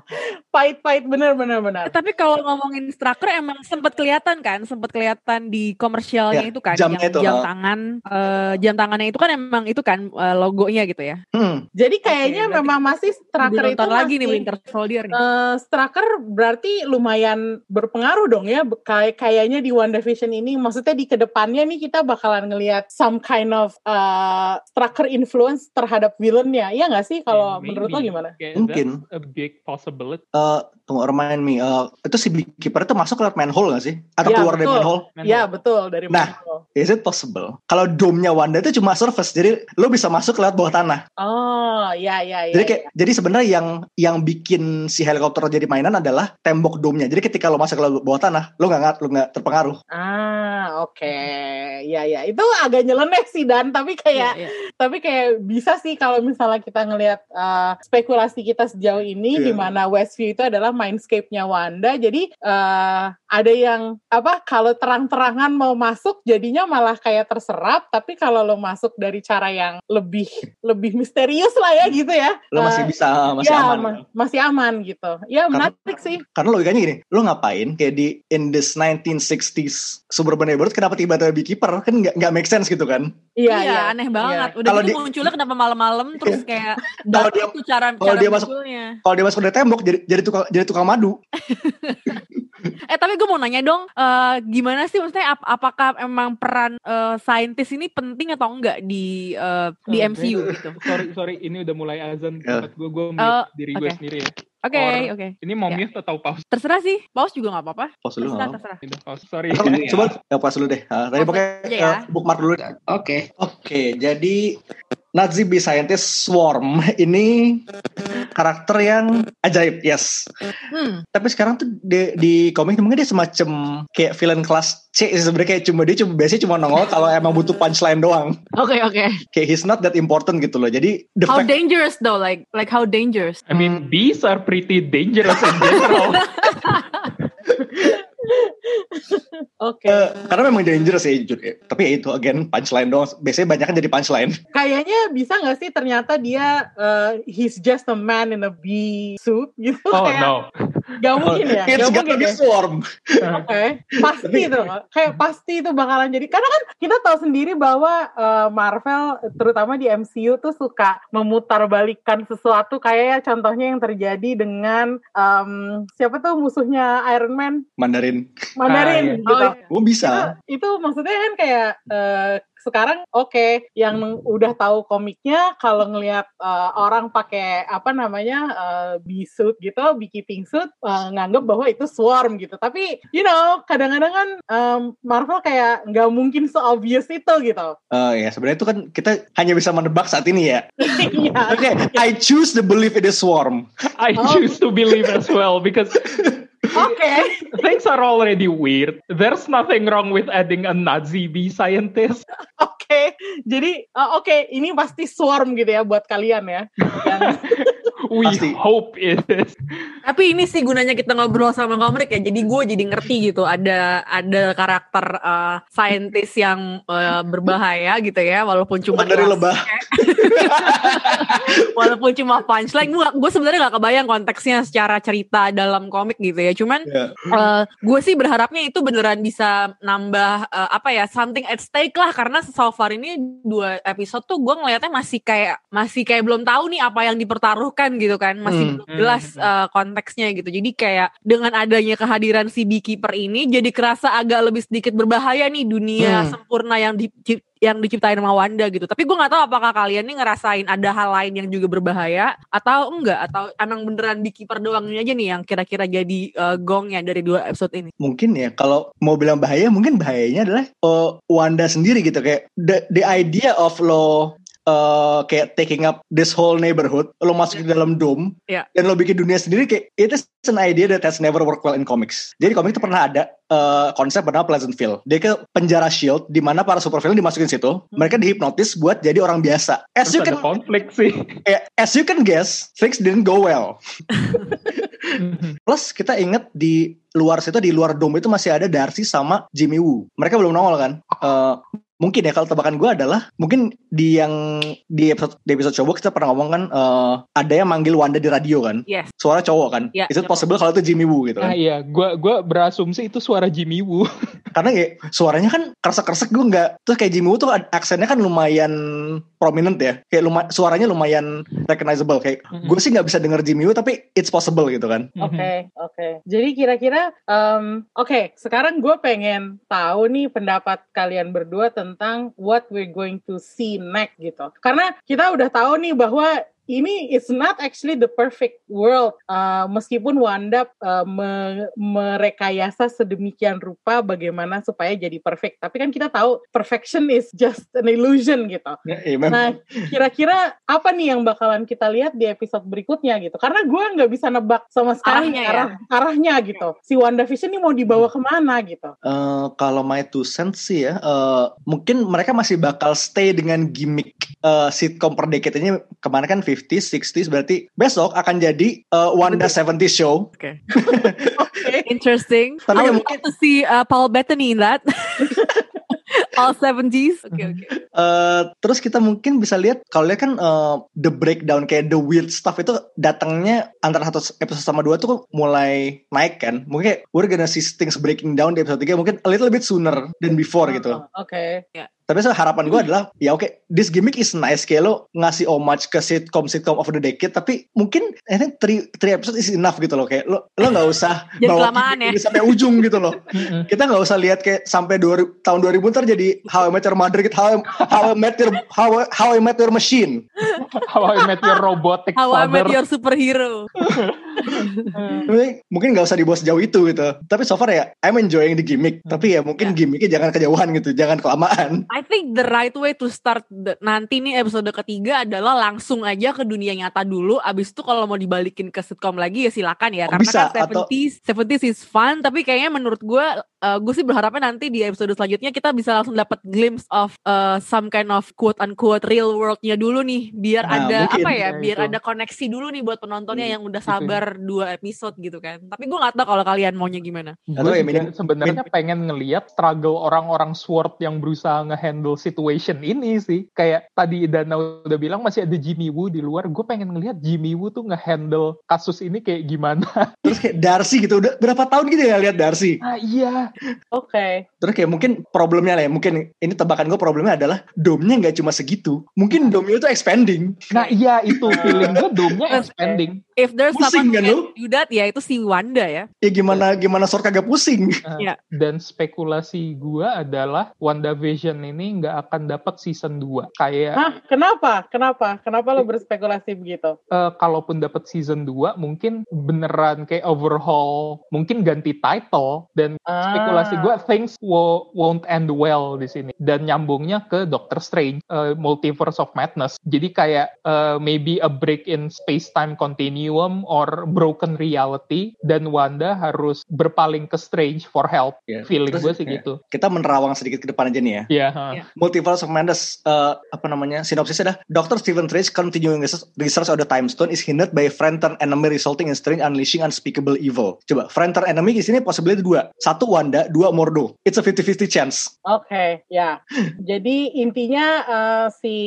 Pahit-pahit bener, bener, bener. Eh, Tapi kalau ngomongin Strucker emang sempat kelihatan kan, sempat kelihatan di komersialnya Ya, itu kan, jamnya yang itu, jam tangan, eh, jam tangannya itu kan emang itu kan eh, logonya gitu ya. Hmm. Jadi kayaknya berarti memang masih Strucker itu nonton lagi nih masih- Winter Soldier nih. Eh, Strucker berarti lumayan berpengaruh dong ya kayak kayaknya di WandaVision ini maksudnya di ke depannya nih kita bakalan ngelihat some kind of uh, Strucker influence terhadap villainnya ya nggak sih kalau Yeah, menurut lo gimana? Kayak Mungkin. a big possibility. Eh, tunggu remind me. Eh, itu si Beekeeper itu masuk lewat manhole gak sih? Atau Ya, keluar dari betul. manhole? Ya betul dari Nah. Marvel. Is it possible? Kalau dome-nya Wanda itu cuma surface, jadi lo bisa masuk lewat bawah tanah. Oh ya ya ya. Jadi kayak jadi sebenarnya yang yang bikin si helikopter jadi mainan adalah tembok dome-nya. Jadi ketika lo masuk ke bawah tanah, lo nggak ngat- lo nggak terpengaruh. Ah oke ya ya itu agak nyeleneh sih dan tapi kayak Iya, iya. tapi kayak bisa sih kalau misalnya kita ngelihat uh, spekulasi kita sejauh ini Iya. di mana Westview itu adalah mindscape-nya Wanda jadi uh, ada yang apa kalau terang-terangan mau masuk jadinya malah kayak terserap tapi kalau lo masuk dari cara yang lebih lebih misterius lah ya gitu ya Lo masih Uh, bisa masih ya, aman. ma- masih aman gitu ya Karena- menarik sih Karena logikanya gini, lo ngapain kayak di in this 1960s suburban neighborhood kenapa tiba-tiba beekeeper kan nggak nggak make sense gitu kan? iya Iya, iya aneh Iya. banget. Udah Kalau gitu di- munculnya kenapa malam-malam terus kayak Kalau dia- itu cara kalau cara dia masuk-. Kalau dia masuk dari tembok jadi jadi tukang jadi tukang madu. Eh tapi gue mau nanya dong, eh, gimana sih maksudnya ap- apakah emang peran eh, saintis ini penting atau enggak di eh, di Oh, MCU gitu? Sorry, sorry, ini udah mulai azan Ya. tempat gue, gue mute Oh, diri gue oke. sendiri ya. Oke, Or- oke. Ini mau Ya. mute atau pause? Terserah sih, paus juga nggak apa-apa. Pause dulu Terserah, nggak? terserah. Udah pause, sorry. Coba, Iya. coba ya pas dulu deh. Ah, tadi Pause aja ya. eh, bookmark dulu. Oke. Oke, jadi Nazi Bee Scientist Swarm ini karakter yang ajaib, yes. Hmm. Tapi sekarang tuh di, di komik mungkin dia semacam kayak villain kelas C sih, sebenarnya kayak cuma dia cuma biasanya cuma nongol kalau emang butuh punchline doang. Oke, oke. Kayak he's not that important gitu loh. Jadi the How fact dangerous though? Like like how dangerous? I mean, bees are pretty dangerous in general. oke eh, karena memang dangerous ya jujur. ya. Tapi ya itu again punchline doang. Biasanya banyak kan jadi punchline. kayaknya bisa nggak sih ternyata dia uh, he's just a man in a bee suit gitu Oh kayak no. Gak mungkin ya, It's gak gonna mungkin be ya. swarm. Oke, pasti itu, kayak pasti itu bakalan jadi. Karena kan kita tahu sendiri bahwa uh, Marvel, terutama di MCU tuh suka memutarbalikkan sesuatu. Kayak ya contohnya yang terjadi dengan um, siapa tuh musuhnya Iron Man, Mandarin. Mandarin Ah, iya. gitu. Oh, iya. Oh bisa. Itu, itu maksudnya kan kayak uh, sekarang oke yang udah tahu komiknya kalau ngelihat uh, orang pakai apa namanya uh, bee suit gitu, beekeeping suit uh, nganggep bahwa itu swarm gitu. Tapi you know kadang-kadang kan um, Marvel kayak nggak mungkin se obvious itu gitu. Oh ya sebenarnya itu kan kita hanya bisa menebak saat ini ya. Iya. Oke, I choose to believe it is swarm. I Oh. choose to believe as well because Oke. things are already weird. There's nothing wrong with adding a Nazi bee scientist. Oke. Jadi uh, oke ini pasti swarm gitu ya buat kalian ya. Dan- We Pasti. hope it is. Tapi ini sih gunanya kita ngobrol sama komik ya. Jadi gue jadi ngerti gitu. Ada ada karakter uh, saintis yang uh, berbahaya gitu ya. Walaupun cuma Dari lebah. walaupun cuma punchline. Gue gue sebenarnya gak kebayang konteksnya secara cerita dalam komik gitu ya. Cuman Ya. eh, gue sih berharapnya itu beneran bisa nambah eh, apa ya something at stake lah karena so far ini dua episode tuh gue ngelihatnya masih kayak masih kayak belum tahu nih apa yang dipertaruhkan gitu kan masih Hmm. belum jelas Hmm. eh, konteksnya gitu jadi kayak dengan adanya kehadiran si beekeeper ini jadi kerasa agak lebih sedikit berbahaya nih dunia Hmm. sempurna yang di yang diciptain sama Wanda gitu. Tapi gue nggak tahu apakah kalian nih ngerasain ada hal lain yang juga berbahaya atau enggak? Atau emang beneran beekeeper doang aja nih yang kira-kira jadi eh, gongnya dari dua episode ini? Mungkin ya kalau mau bilang bahaya mungkin bahayanya adalah uh, Wanda sendiri gitu. Kayak the the idea of lo uh, kayak taking up this whole neighborhood lo masuk ke dalam dome Iya. dan lo bikin dunia sendiri kayak it is an idea that has never worked well in comics jadi komik itu pernah ada uh, konsep bernama Pleasantville dia ke penjara shield di mana para supervillain dimasukin situ mereka dihipnotis buat jadi orang biasa as Terus you ada can konflik sih. eh, as you can guess things didn't go well Plus kita inget di luar situ di luar dome itu masih ada Darcy sama Jimmy Woo. Mereka belum nongol kan? Eh, mungkin ya kalau tebakan gue adalah mungkin di yang di episode di episode coba kita pernah ngomong kan eh, ada yang manggil Wanda di radio kan? yes Suara cowok kan? Iya, Is it iya. possible kalau itu Jimmy Woo gitu Ah kan? iya, gua gua berasumsi itu suara Jimmy Woo. Karena ya suaranya kan kresek-kresek gue nggak terus kayak Jimmy Woo tuh aksennya kan lumayan prominent ya. Kayak luma, suaranya lumayan recognizable kayak Mhm. gue sih nggak bisa denger Jimmy Woo tapi it's possible gitu kan. Oke, oke. Jadi kira-kira, em, oke, sekarang gue pengen tahu nih pendapat kalian berdua tentang what we're going to see next gitu. Karena kita udah tahu nih bahwa ini is not actually the perfect world. Uh, meskipun Wanda uh, me- merekayasa sedemikian rupa bagaimana supaya jadi perfect. Tapi kan kita tahu perfection is just an illusion gitu. Ya, iya, memang. Nah, kira-kira apa nih yang bakalan kita lihat di episode berikutnya gitu? Karena gue nggak bisa nebak sama sekali Arahnya ya? arah arahnya gitu. Si WandaVision ini mau dibawa ke mana gitu? Eh, kalau my two cents sih ya, eh, mungkin mereka masih bakal stay dengan gimmick eh, sitcom per decade ini kemarin kan 50s, 60s berarti besok akan jadi eh, Wanda 70s show. Oke. Interesting. Tapi I ya would mungkin- to see uh, Paul Bettany in that. All 70s. Oke, oke. Eh, terus kita mungkin bisa lihat kalau lihat kan eh, the breakdown kayak the weird stuff itu datangnya antara satu episode sama dua tuh mulai naik kan. Mungkin kayak we're gonna see things breaking down di episode 3 mungkin a little bit sooner than before gitu. Oh, Oke. Tapi harapan gue adalah ya oke this gimmick is nice kayak lo ngasih homage ke sitcom sitcom of the decade tapi mungkin I think three, three episode is enough gitu loh kayak lo lo nggak usah bawa ya. sampai ujung gitu loh. Kita nggak usah lihat kayak sampai 2000, tahun 2000 ntar jadi How I Met Your Mother gitu How I, How I Met Your How, I- How I Met Your Machine. How I Met Your Robotic How I Met Father. Your Superhero. Mungkin nggak usah dibawa sejauh itu gitu. Tapi so far ya I'm enjoying the gimmick. Tapi ya mungkin gimmicknya jangan kejauhan gitu jangan kelamaan. I think the right way to start the- nanti nih episode ketiga adalah langsung aja ke dunia nyata dulu. Abis itu kalau mau dibalikin ke sitcom lagi ya silakan ya. Oh, Karena bisa, kan atau- 70s, 70s is fun. Tapi kayaknya menurut gue, uh, gue sih berharapnya nanti di episode selanjutnya kita bisa langsung dapat glimpse of uh, some kind of quote unquote real worldnya dulu nih. Biar Nah, ada mungkin. apa ya? Ya, Biar itu. ada koneksi dulu nih buat penontonnya Hmm, yang udah itu. sabar dua episode gitu kan. Tapi gue nggak tahu kalau kalian maunya gimana. Gue ya minim- sebenarnya pengen ngeliat struggle orang-orang SWORD yang berusaha ngehandle situation ini sih. Kayak tadi Dana udah bilang masih ada Jimmy Woo di luar. Gue pengen ngeliat Jimmy Woo tuh ngehandle kasus ini kayak gimana. terus kayak Darcy gitu udah berapa tahun gitu ya lihat Darcy ah iya. Oke. Terus kayak mungkin problemnya lah ya, mungkin ini tebakan gue problemnya adalah domnya nggak cuma segitu. Mungkin domnya itu expanding. Nah iya itu feeling gue domnya expanding. If there's Pusing kan lu? do that, ya itu si Wanda ya. Ya gimana gimana Sor kagak pusing. Ah, Iya. Dan spekulasi gue adalah WandaVision ini nggak akan dapat season 2. Kayak Hah? Kenapa? Kenapa? Kenapa lo berspekulasi begitu? eh, kalaupun dapat season 2 mungkin beneran kayak overhaul, mungkin ganti title dan Ah. Spekulasi gue things wo- won't end well di sini dan nyambungnya ke Doctor Strange eh, Multiverse of Madness. Jadi kayak eh, maybe a break in space-time continuum or broken reality dan Wanda harus berpaling ke Strange for help. Ya, Feeling gue sih ya, gitu. Kita menerawang sedikit ke depan aja nih ya. Iya. ha. Iya. Multiverse of Madness, eh, apa namanya, sinopsisnya adalah Dr. Stephen Strange continuing research, research of the Time Stone is hindered by a friend turn enemy resulting in Strange unleashing unspeakable evil. Coba, friend turn enemy di sini possibility dua. Satu Wanda, Wanda, dua Mordo. It's a 50-50 chance. Oke, ya. Jadi intinya eh, si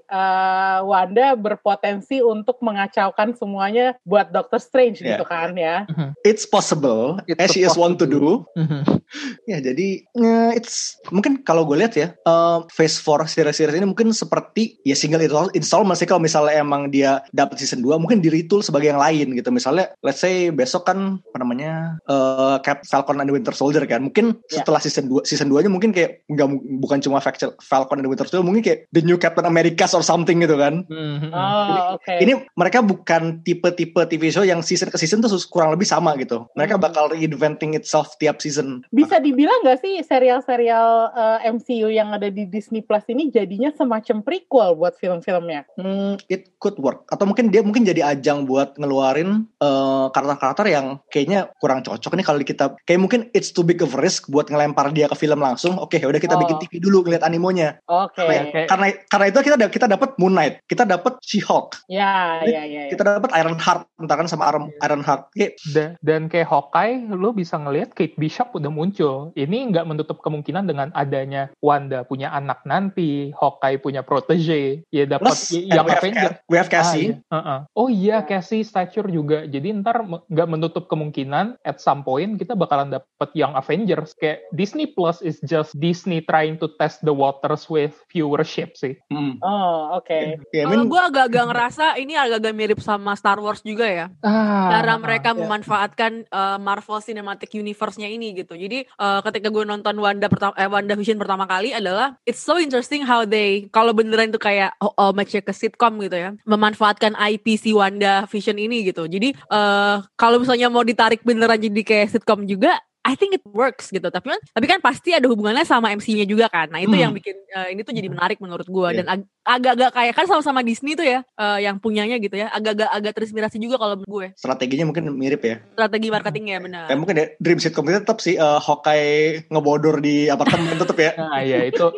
eh, Wanda berpotensi untuk mengacaukan semuanya buat Doctor Strange Yeah. gitu kan ya. It's possible, It's as she is want to do. Mhm. Ya jadi eh, it's mungkin kalau gue lihat ya eh, phase 4 series-series ini mungkin seperti ya single install installment sih kalau misalnya emang dia dapat season 2 mungkin di retool sebagai yang lain gitu misalnya let's say besok kan apa namanya eh, Cap Falcon and the Winter Soldier kan mungkin Ya. setelah season 2 season 2 nya mungkin kayak nggak bukan cuma Falcon and the Winter Soldier mungkin kayak the new Captain America or something gitu kan Mhm. Oh, oke. ini mereka bukan tipe-tipe TV show yang season ke season tuh kurang lebih sama gitu mereka Hmm. bakal reinventing itself tiap season Bisa dibilang nggak sih serial-serial eh, MCU yang ada di Disney Plus ini jadinya semacam prequel buat film-filmnya? Hmm, it could work. Atau mungkin dia mungkin jadi ajang buat ngeluarin eh, karakter-karakter yang kayaknya kurang cocok nih kalau di kita. Kayak mungkin it's too big of a risk buat ngelempar dia ke film langsung. Oke, udah kita Oh. bikin TV dulu ngeliat animonya. Oke. Kayak- kayak- Karena karena itu kita kita dapat Moon Knight, kita dapat She-Hulk, Ya, ya, ya. ya. kita dapat Iron Heart, entar kan sama Iron, Iron Heart. Kayak Da- dan kayak Hawkeye lo bisa ngelihat Kate Bishop udah muncul ini nggak menutup kemungkinan dengan adanya Wanda punya anak nanti Hawkeye punya protege ya dapat yang Avenger we have Cassie. Ah, iya. Heeh. Oh iya, Cassie Stature juga. Jadi ntar nggak menutup kemungkinan at some point kita bakalan dapet yang Avengers. Kayak Disney Plus is just Disney trying to test the waters with viewership sih. Hmm. Oh, oke. Ya, I Kalau mean, gue agak-agak ngerasa ini agak-agak mirip sama Star Wars juga ya. Ah, Cara mereka ya. memanfaatkan uh, Marvel Cinematic Universe-nya ini gitu. Jadi uh, ketika gue nonton Wanda pertama eh, Wanda Vision pertama kali adalah it's so interesting how they kalau beneran itu kayak oh, oh, match ke sitcom gitu ya. Memanfaatkan IP si Wanda Vision ini gitu. Jadi uh, kalau misalnya mau ditarik beneran jadi kayak sitcom juga I think it works gitu, tapi kan, tapi kan pasti ada hubungannya sama MC-nya juga kan. Nah itu Hmm. yang bikin uh, ini tuh jadi menarik menurut gue Iya. dan ag- agak-agak kayak kan sama-sama Disney tuh ya uh, yang punyanya gitu ya. Agak-agak agak terinspirasi juga kalau menurut gue strateginya mungkin mirip ya. strategi marketingnya benar. Ya mungkin ya dream sitcom itu tetap sih eh, Hawkeye ngebodor di apartemen tetap ya. Nah ya itu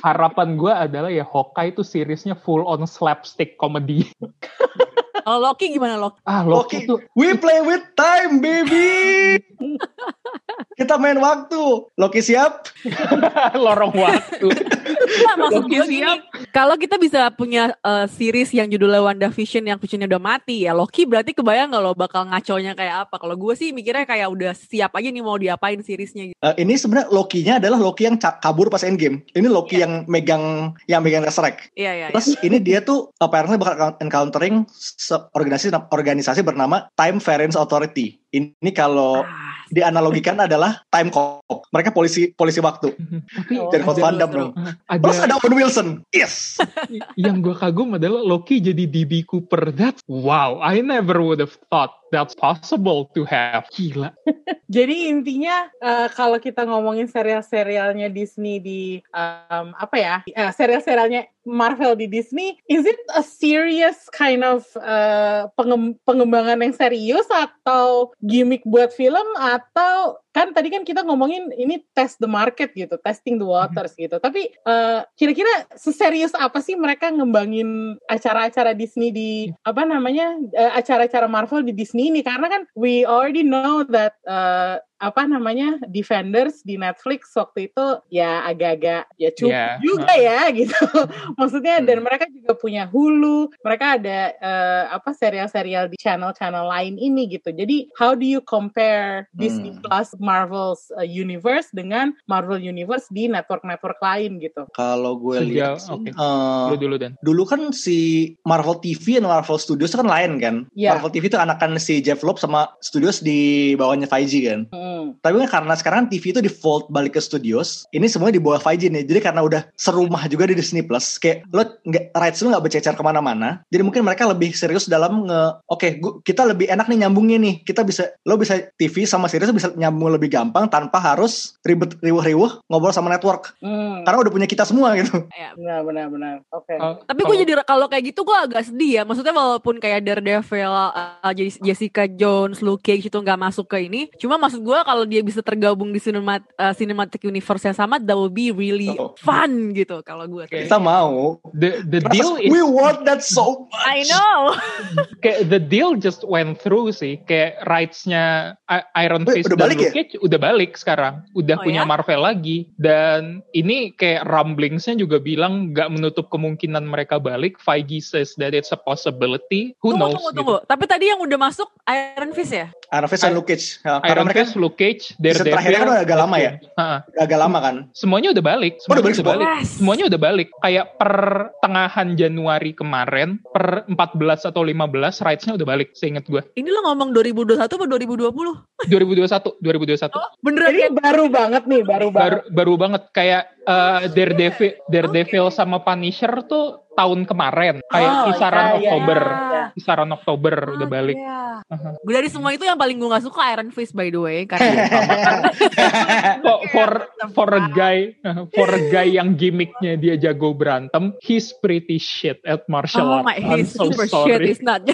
harapan gue adalah ya Hawkeye itu seriesnya full on slapstick comedy. Kalau Loki gimana Loki? Ah Loki, Loki tuh we play with time, baby. Kita main waktu. Loki siap? lorong waktu. Nah, maksud Loki gue gini, siap. kalau kita bisa punya uh, series yang judulnya WandaVision yang Visionnya udah mati ya Loki berarti kebayang nggak lo bakal ngaconya kayak apa? Kalau gue sih mikirnya kayak udah siap aja nih mau diapain seriesnya gitu. Eh, ini sebenarnya Loki-nya adalah Loki yang kabur pas endgame. Ini Loki yang megang yang megang Resurrect. Iya iya. iya. Plus ini dia tuh apparently bakal encountering organisasi organisasi bernama Time Variance Authority. Ini kalau Ah, dianalogikan adalah time cop. Mereka polisi polisi waktu. Tapi Oh, seru, Van Damme dong. ada Terus ada Owen Wilson. Yes. yang gue kagum adalah Loki jadi DB Cooper. That's wow. I never would have thought that's possible to have. Gila. Jadi intinya eh, kalau kita ngomongin serial-serialnya Disney di em, apa ya? eh, serial-serialnya Marvel di Disney, is it a serious kind of pengem- pengembangan yang serius atau gimmick buat film atau kan tadi kan kita ngomongin ini test the market gitu, testing the waters gitu. Tapi eh, kira-kira seserius apa sih mereka ngembangin acara-acara Disney di apa namanya eh, acara-acara Marvel di Disney ini karena kan we already know that eh, apa namanya Defenders di Netflix waktu itu ya agak-agak ya cukup Yeah. juga ya gitu maksudnya dan mereka juga punya Hulu mereka ada eh, apa serial-serial di channel-channel lain ini gitu jadi how do you compare Disney Hmm. Plus Marvel's uh, universe dengan Marvel universe di network-network lain gitu Kalau gue lihat sih, oke. eh, Lu dulu dan. dulu kan si Marvel TV dan Marvel Studios kan lain kan. Iya. Marvel TV itu anakan si Jeff Loeb sama Studios di bawahnya Feige kan. Hmm. Tapi kan karena sekarang TV itu default balik ke Studios, ini semuanya di bawah Feige nih. Jadi karena udah serumah juga di Disney Plus, kayak lo nggak rights lo nggak bercecer ke mana-mana. Jadi mungkin mereka lebih serius dalam nge, oke, gua- kita lebih enak nih nyambungnya nih. Kita bisa, lo bisa TV sama series bisa nyambung lebih gampang tanpa harus ribet riuh-riuh ngobrol sama network. Hmm. Karena udah punya kita semua gitu. Ya. benar benar benar oke Kalau- Tapi gue jadi kalau kayak gitu gue agak sedih ya. Maksudnya walaupun kayak Daredevil, uh, Jessica Jones, Luke Cage itu nggak masuk ke ini. Cuma maksud gue kalau dia bisa tergabung di cinemat, uh, cinematic universe yang sama that would be really Oh. fun gitu kalau gue. Oke. Kita mau. The the deal we is want that so much. I know. kayak the deal just went through sih. Kayak rights-nya Iron Wait, Fist udah dan balik Luke ya? Cage udah balik sekarang. Udah Oh, punya ya? Marvel lagi. Dan ini kayak rumblingsnya juga bilang nggak menutup kemungkinan mereka balik. Feige says that it's a possibility. Who tunggu, knows? tunggu, gitu. tunggu. Tapi tadi yang udah masuk Iron Fist ya? Iron Fist dan Luke Cage. Ya, karena Iron mereka Fist, Luke Cage, season Daredevil. terakhirnya kan udah agak lama ya? Udah agak lama kan. Semuanya udah balik. Oh, udah Semuanya balik semua? Yes. Semuanya udah balik. Kayak pertengahan Januari kemarin, per 14 atau 15, rights-nya udah balik, seingat gue. Ini lo ngomong 2021 atau 2020? 2021, 2021. Oh, beneran Jadi ya? baru banget nih, baru baru banget. baru banget kayak uh, Daredevil Daredevil sama Punisher tuh tahun kemarin kayak Oh, kisaran iya, Oktober iya. kisaran Oktober udah Ah, balik iya. Aha. Gue dari semua itu yang paling gue gak suka Iron Fist by the way karena for for for a guy for a guy yang gimmicknya dia jago berantem he's pretty shit at martial oh arts my I'm he's so super shit sorry is not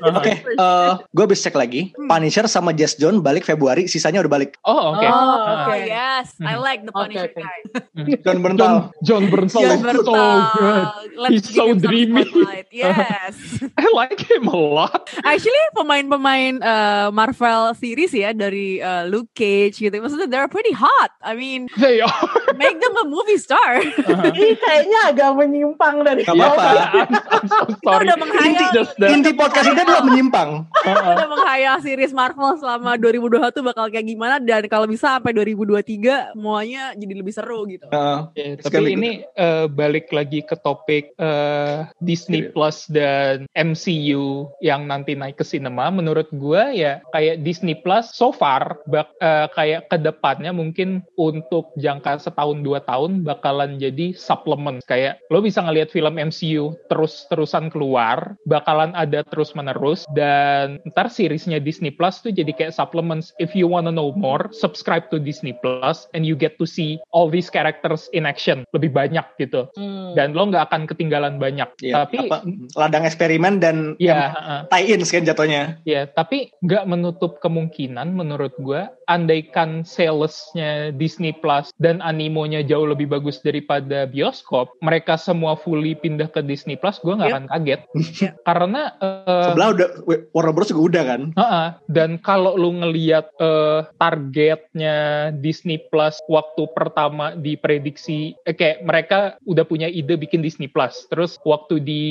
Aha. Oke, eh gue bisa cek lagi. Hmm. Punisher sama Jess John balik Februari, sisanya udah balik. oh oke Oh, Ah. oke. yes I Hmm. like the Oke, Punisher oke. guy John Berntal. John John Bernthal John is so Bernthal. good Let's He's so dreamy. spotlight. yes I like him a lot Actually pemain-pemain uh, Marvel series ya dari uh, Luke Cage gitu, maksudnya they're pretty hot. I mean, they are make them a movie star. Ini kayaknya agak menyimpang dari Gak apa-apa. I'm so sorry. udah menghayal. That- Inti podcast ini adalah menyimpang. Kita menghayal series Marvel selama 2021 bakal kayak gimana dan kalau bisa sampai 2023 semuanya jadi lebih seru gitu. Uh, gonna tapi ini eh, balik lagi ke topik eh, Disney. Plus dan MCU yang nanti naik ke sinema. Menurut gua ya kayak Disney Plus so far bak, eh, kayak ke depannya mungkin untuk jangka setahun dua tahun bakalan jadi suplemen. Kayak lo bisa ngelihat film MCU terus-terusan keluar, bakalan ada terus menerus dan ntar seriesnya Disney Plus tuh jadi kayak supplements. If you wanna know more, subscribe to Disney Plus and you get to see all these characters in action lebih banyak gitu. Hmm. Dan lo nggak akan ketinggalan banyak. ya, Tapi apa, ladang eksperimen dan ya, uh, tie-ins kan jatuhnya. ya, tapi nggak menutup kemungkinan menurut gua andaikan salesnya Disney Plus dan animonya jauh lebih bagus daripada bioskop, mereka semua fully pindah ke Disney Plus, gua nggak Yep. akan kaget. Karena eh, Sebelah udah Warner Bros juga udah kan. Heeh, dan kalau lu ngeliat eh, targetnya Disney Plus waktu pertama diprediksi, eh, kayak mereka udah punya ide bikin Disney Plus. Terus waktu di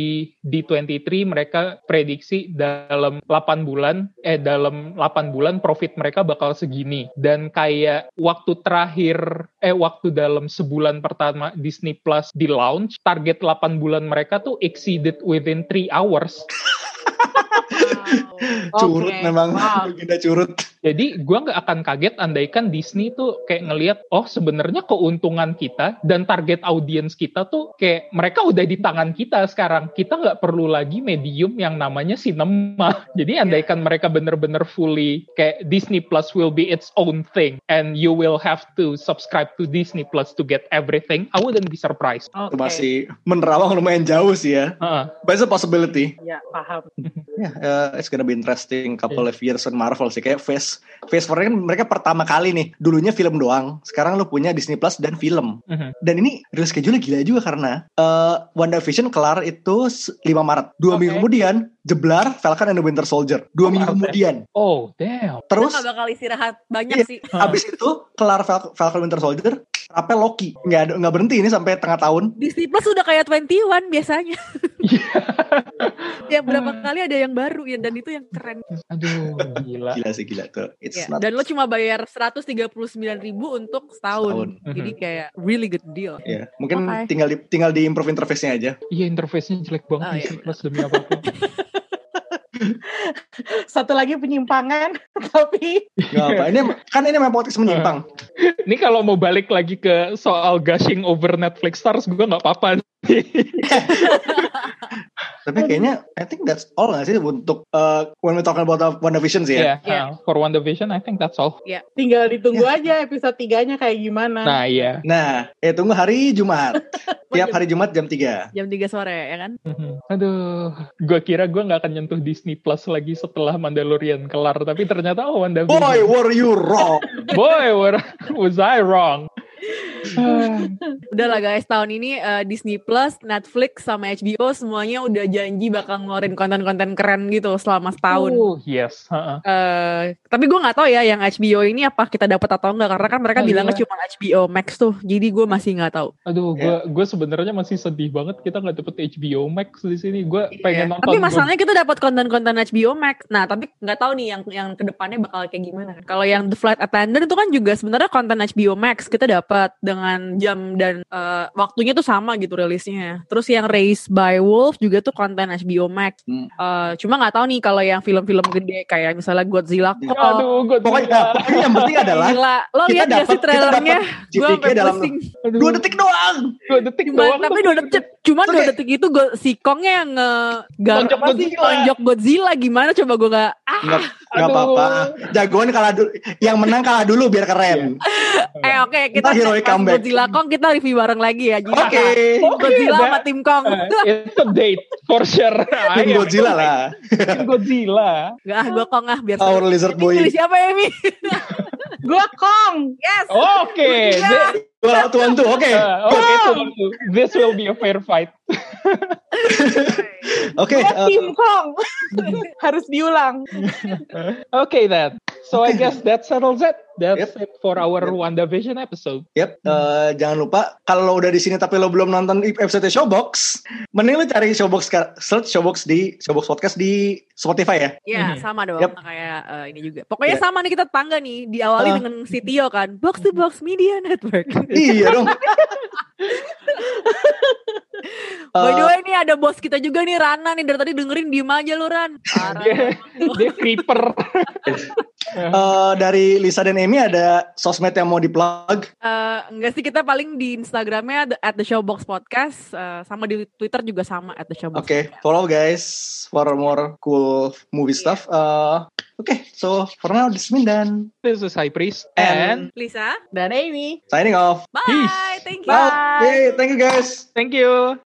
D23 mereka prediksi dalam 8 bulan, eh dalam 8 bulan profit mereka bakal segini. Dan kayak waktu terakhir, eh waktu dalam sebulan pertama Disney Plus di launch, target 8 bulan mereka tuh exceeded within 3 hours. Curut Oke. memang. Wow. Legenda curut. Jadi gua nggak akan kaget andaikan Disney tuh kayak ngelihat oh sebenarnya keuntungan kita dan target audiens kita tuh kayak mereka udah di tangan kita sekarang. Kita nggak perlu lagi medium yang namanya cinema. Jadi andaikan mereka bener-bener fully kayak Disney Plus will be its own thing and you will have to subscribe to Disney Plus to get everything. I wouldn't be surprised. Oke. Masih menerawang lumayan jauh sih ya. Heeh. But it's a possibility. Ya, paham. Ya, uh, it's gonna be interesting couple of years on Marvel sih. Kayak Phase Phase 4 kan mereka pertama kali nih. Dulunya film doang. Sekarang lu punya Disney Plus dan film. Mhm. Dan ini release schedule gila juga karena uh, WandaVision kelar itu s- 5 Maret. Dua Oke. minggu kemudian jeblar Falcon and the Winter Soldier. Dua Oh, minggu kemudian. Oh damn. Terus Kita nggak bakal istirahat banyak Iya. sih. abis itu kelar Fal- Falcon Winter Soldier, rapel Loki. Nggak ada nggak berhenti ini sampai tengah tahun. Disney Plus udah kayak 21 biasanya. Iya. ya berapa kali ada yang baru ya dan itu yang keren. Aduh gila. Gila sih gila tuh. It's Ya, not dan lo cuma bayar 139 ribu untuk setahun. Setahun. Jadi Mhm. kayak really good deal. Ya, mungkin Oke. tinggal di, tinggal di improve interface-nya aja. Iya interface-nya jelek banget Oh, iya, Disney Plus demi apa pun. Satu lagi penyimpangan, tapi Gak apa. Ini kan ini memang podcast menyimpang. Ini kalau mau balik lagi ke soal gushing over Netflix stars, gue nggak apa-apa. Tapi kayaknya I think that's all gak sih untuk uh, when we talking about WandaVision sih ya. Yeah, Yeah. uh, for WandaVision, I think that's all. Tinggal ditunggu aja episode 3-nya kayak gimana. Nah, iya. Nah, eh tunggu hari Jumat. Tiap hari Jumat jam 3. Jam 3 sore ya kan? Mhm. Aduh, gue kira gue nggak akan nyentuh Disney Plus lagi setelah Mandalorian kelar, tapi ternyata oh WandaVision. Boy, were you wrong? Boy, what- was I wrong? Ah, Udah lah guys, tahun ini eh, Disney Plus, Netflix, sama HBO semuanya udah janji bakal ngeluarin konten-konten keren gitu selama setahun. oh, yes. heeh. Eh, tapi gue nggak tahu ya yang HBO ini apa kita dapat atau enggak karena kan mereka Oh, bilangnya iya. cuma HBO Max tuh. Jadi gue masih nggak tahu. Aduh, gue gue sebenarnya masih sedih banget kita nggak dapet HBO Max di sini. Gue pengen Iya. nonton. Tapi masalahnya kita dapat konten-konten HBO Max. Nah, tapi nggak tahu nih yang yang ke depannya bakal kayak gimana. Kalau yang The Flight Attendant itu kan juga sebenarnya konten HBO Max kita dapat dengan jam dan eh, waktunya tuh sama gitu rilisnya. Terus yang Race by Wolf juga tuh konten HBO Max. Hmm. Eh, cuma nggak tahu nih kalau yang film-film gede kayak misalnya Godzilla Kong. Aduh, gue Pokoknya, pokoknya yang penting adalah Gila, lo kita lihat gak dapat- sih kita trailernya? dapat Gue sampai dalam pusing. dua detik doang. dua detik Cuman, doang. tapi dua detik, cuman Oke. dua detik itu gue, si Kongnya yang Tonjok apa sih, Godzilla. tonjok Godzilla gimana coba gue gak ah Nggak, nggak Aduh. apa-apa. Jagoan kalah dulu. Yang menang kalah dulu biar keren. eh oke kita Ntar heroic pas comeback. Godzilla Kong kita review bareng lagi ya Oke. Oke, Godzilla that- sama tim Kong Eh, it's a date for sure. Tim Godzilla lah. Tim Godzilla. Gak ah gue Kong ah biar Our seru. lizard boy. pilih siapa Emi Gua Kong. yes Oke, Dua tuan tuh. Oke. uh, oke, tuan tuh. this will be a fair fight. Oke. Gua eh, tim Kong. Harus diulang. Okay then. So I Oke. guess that settles it. That's it for our Yep. WandaVision episode. Yep, eh, jangan lupa kalau lo udah di sini tapi lo belum nonton episode Showbox, mending lo cari Showbox search Showbox di Showbox Podcast di Spotify ya. Ya Mhm. sama dong Yep. kayak eh, ini juga. Pokoknya Ya. sama nih kita tangga nih diawali Ah. dengan si Tio kan box to box media network. iya dong. By the Eh, way nih ada bos kita juga nih Rana nih dari tadi dengerin diem aja lu Ran. Dia, dia creeper. eh, dari Lisa dan Amy ada sosmed yang mau di-plug. Eh, enggak sih kita paling di Instagramnya the- at the Showbox Podcast eh, sama di Twitter juga sama at the Showbox. Oke, follow guys for more cool movie stuff. Eh, Oke, so for now this is Mindan This is High Priest. And- And Lisa, Dan Amy. signing off. bye. Peace. Thank you. Bye. Yay, thank you guys. thank you.